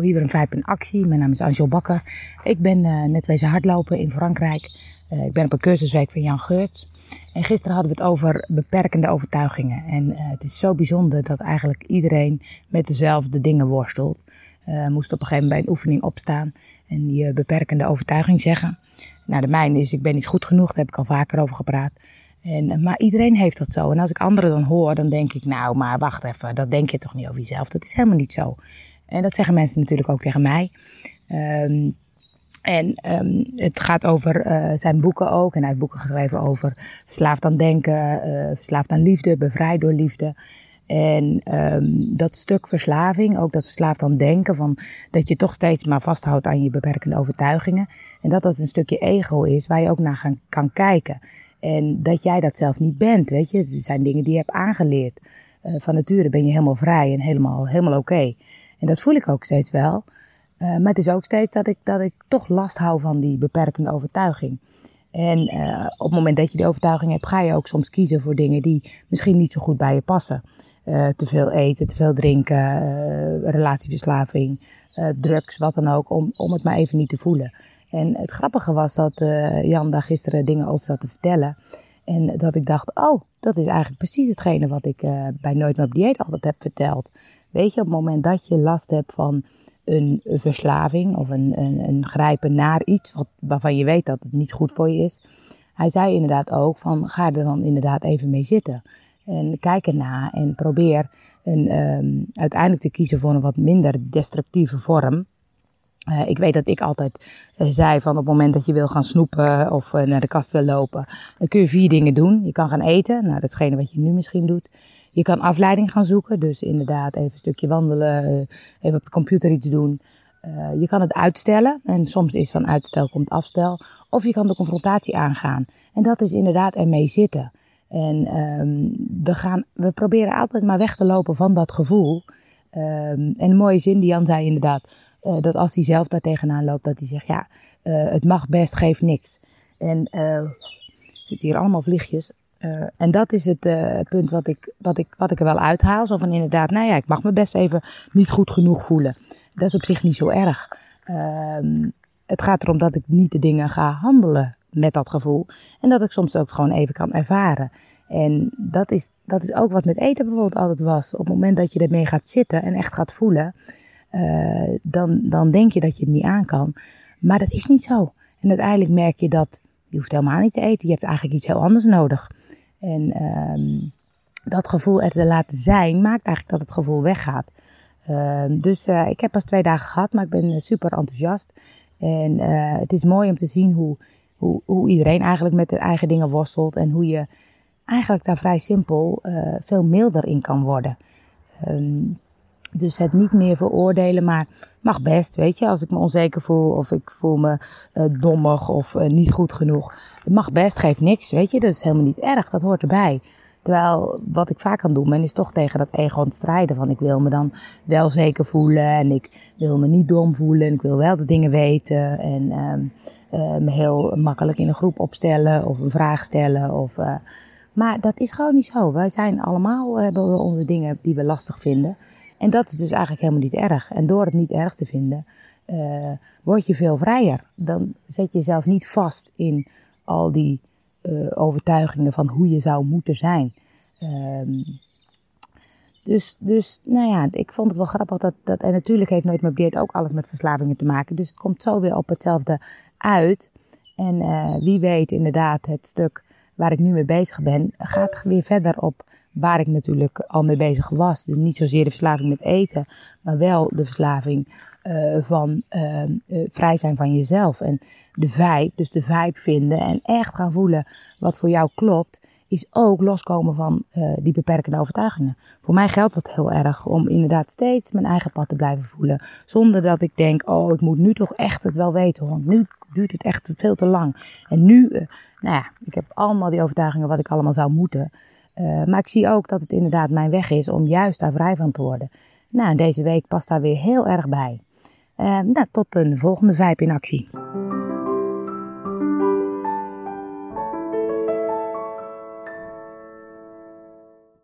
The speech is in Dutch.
Hier een Vijp in actie. Mijn naam is Angel Bakker. Ik ben uh, net wezen hardlopen in Frankrijk. Uh, ik ben op een cursusweek van Jan Geurts. En gisteren hadden we het over beperkende overtuigingen. En uh, het is zo bijzonder dat eigenlijk iedereen met dezelfde dingen worstelt. moest op een gegeven moment bij een oefening opstaan en je beperkende overtuiging zeggen. Nou, de mijne is, ik ben niet goed genoeg, daar heb ik al vaker over gepraat. En, maar iedereen heeft dat zo. En als ik anderen dan hoor, dan denk ik, nou, maar wacht even, dat denk je toch niet over jezelf. Dat is helemaal niet zo. En dat zeggen mensen natuurlijk ook tegen mij. Um, en um, het gaat over uh, zijn boeken ook. En hij heeft boeken geschreven over verslaafd aan denken, uh, verslaafd aan liefde, bevrijd door liefde. En um, dat stuk verslaving, ook dat verslaafd aan denken, van dat je toch steeds maar vasthoudt aan je beperkende overtuigingen. En dat dat een stukje ego is waar je ook naar kan kijken. En dat jij dat zelf niet bent, weet je. Het zijn dingen die je hebt aangeleerd. Uh, van nature ben je helemaal vrij en helemaal, helemaal oké. En dat voel ik ook steeds wel. Uh, maar het is ook steeds dat ik, dat ik toch last hou van die beperkende overtuiging. En uh, op het moment dat je die overtuiging hebt, ga je ook soms kiezen voor dingen die misschien niet zo goed bij je passen. Uh, te veel eten, te veel drinken, relatieverslaving, drugs, wat dan ook, om, om het maar even niet te voelen. En het grappige was dat Jan daar gisteren dingen over zat te vertellen. En dat ik dacht, oh, dat is eigenlijk precies hetgene wat ik bij Nooit meer op dieet altijd heb verteld. Weet je, op het moment dat je last hebt van een verslaving of een, een, een grijpen naar iets wat, waarvan je weet dat het niet goed voor je is. Hij zei inderdaad ook van ga er dan inderdaad even mee zitten. En kijk erna en probeer een, um, uiteindelijk te kiezen voor een wat minder destructieve vorm. Uh, ik weet dat ik altijd uh, zei van op het moment dat je wil gaan snoepen of uh, naar de kast wil lopen, dan kun je vier dingen doen. Je kan gaan eten, nou dat is hetgene wat je nu misschien doet. Je kan afleiding gaan zoeken, dus inderdaad even een stukje wandelen, even op de computer iets doen. je kan het uitstellen en soms is van uitstel komt afstel. Of je kan de confrontatie aangaan en dat is inderdaad ermee zitten. En um, we, gaan, we proberen altijd maar weg te lopen van dat gevoel. Um, en een mooie zin die Jan zei inderdaad uh, dat als hij zelf daar tegenaan loopt, dat hij zegt, ja, uh, het mag best, geeft niks. En uh, zitten hier allemaal vliegjes. en dat is het punt wat ik, wat, ik, wat ik er wel uithaal. Zo van inderdaad, nou ja, ik mag me best even niet goed genoeg voelen. Dat is op zich niet zo erg. Ehm, het gaat erom dat ik niet de dingen ga handelen met dat gevoel. En dat ik soms ook gewoon even kan ervaren. En dat is, dat is ook wat met eten bijvoorbeeld altijd was. Op het moment dat je ermee gaat zitten en echt gaat voelen uh, dan, dan denk je dat je het niet aan kan. Maar dat is niet zo. En uiteindelijk merk je dat je hoeft helemaal niet te eten. Je hebt eigenlijk iets heel anders nodig. En um, dat gevoel er te laten zijn, maakt eigenlijk dat het gevoel weggaat. Uh, dus uh, ik heb pas twee dagen gehad, maar ik ben super enthousiast. En het is mooi om te zien hoe, hoe, hoe iedereen eigenlijk met de eigen dingen worstelt. En hoe je eigenlijk daar vrij simpel veel milder in kan worden. Um, dus het niet meer veroordelen, maar mag best, weet je. Als ik me onzeker voel of ik voel me uh, dommig of uh, niet goed genoeg. Het mag best, geeft niks, weet je. Dat is helemaal niet erg, dat hoort erbij. Terwijl wat ik vaak kan doen ben, is toch tegen dat ego aan het strijden. Van ik wil me dan wel zeker voelen en ik wil me niet dom voelen en ik wil wel de dingen weten. En uh, me heel makkelijk in een groep opstellen of een vraag stellen. Of, maar dat is gewoon niet zo. Wij zijn allemaal, hebben we onze dingen die we lastig vinden. En dat is dus eigenlijk helemaal niet erg. En door het niet erg te vinden, uh, word je veel vrijer. Dan zet je jezelf niet vast in al die uh, overtuigingen van hoe je zou moeten zijn. Um, dus, dus, nou ja, ik vond het wel grappig dat, dat en natuurlijk heeft Nooit meer dieet ook alles met verslavingen te maken. Dus het komt zo weer op hetzelfde uit. En uh, wie weet inderdaad het stuk waar ik nu mee bezig ben, gaat weer verder op waar ik natuurlijk al mee bezig was. Dus niet zozeer de verslaving met eten, maar wel de verslaving uh, van uh, vrij zijn van jezelf. En de vibe, dus de vibe vinden en echt gaan voelen wat voor jou klopt, is ook loskomen van die beperkende overtuigingen. Voor mij geldt dat heel erg om inderdaad steeds mijn eigen pad te blijven voelen. Zonder dat ik denk, oh, ik moet nu toch echt het wel weten, want nu duurt het echt veel te lang. En nu, nou ja, ik heb allemaal die overtuigingen wat ik allemaal zou moeten. Uh, maar ik zie ook dat het inderdaad mijn weg is om juist daar vrij van te worden. Nou, deze week past daar weer heel erg bij. Uh, nou, tot een volgende Vijp in actie.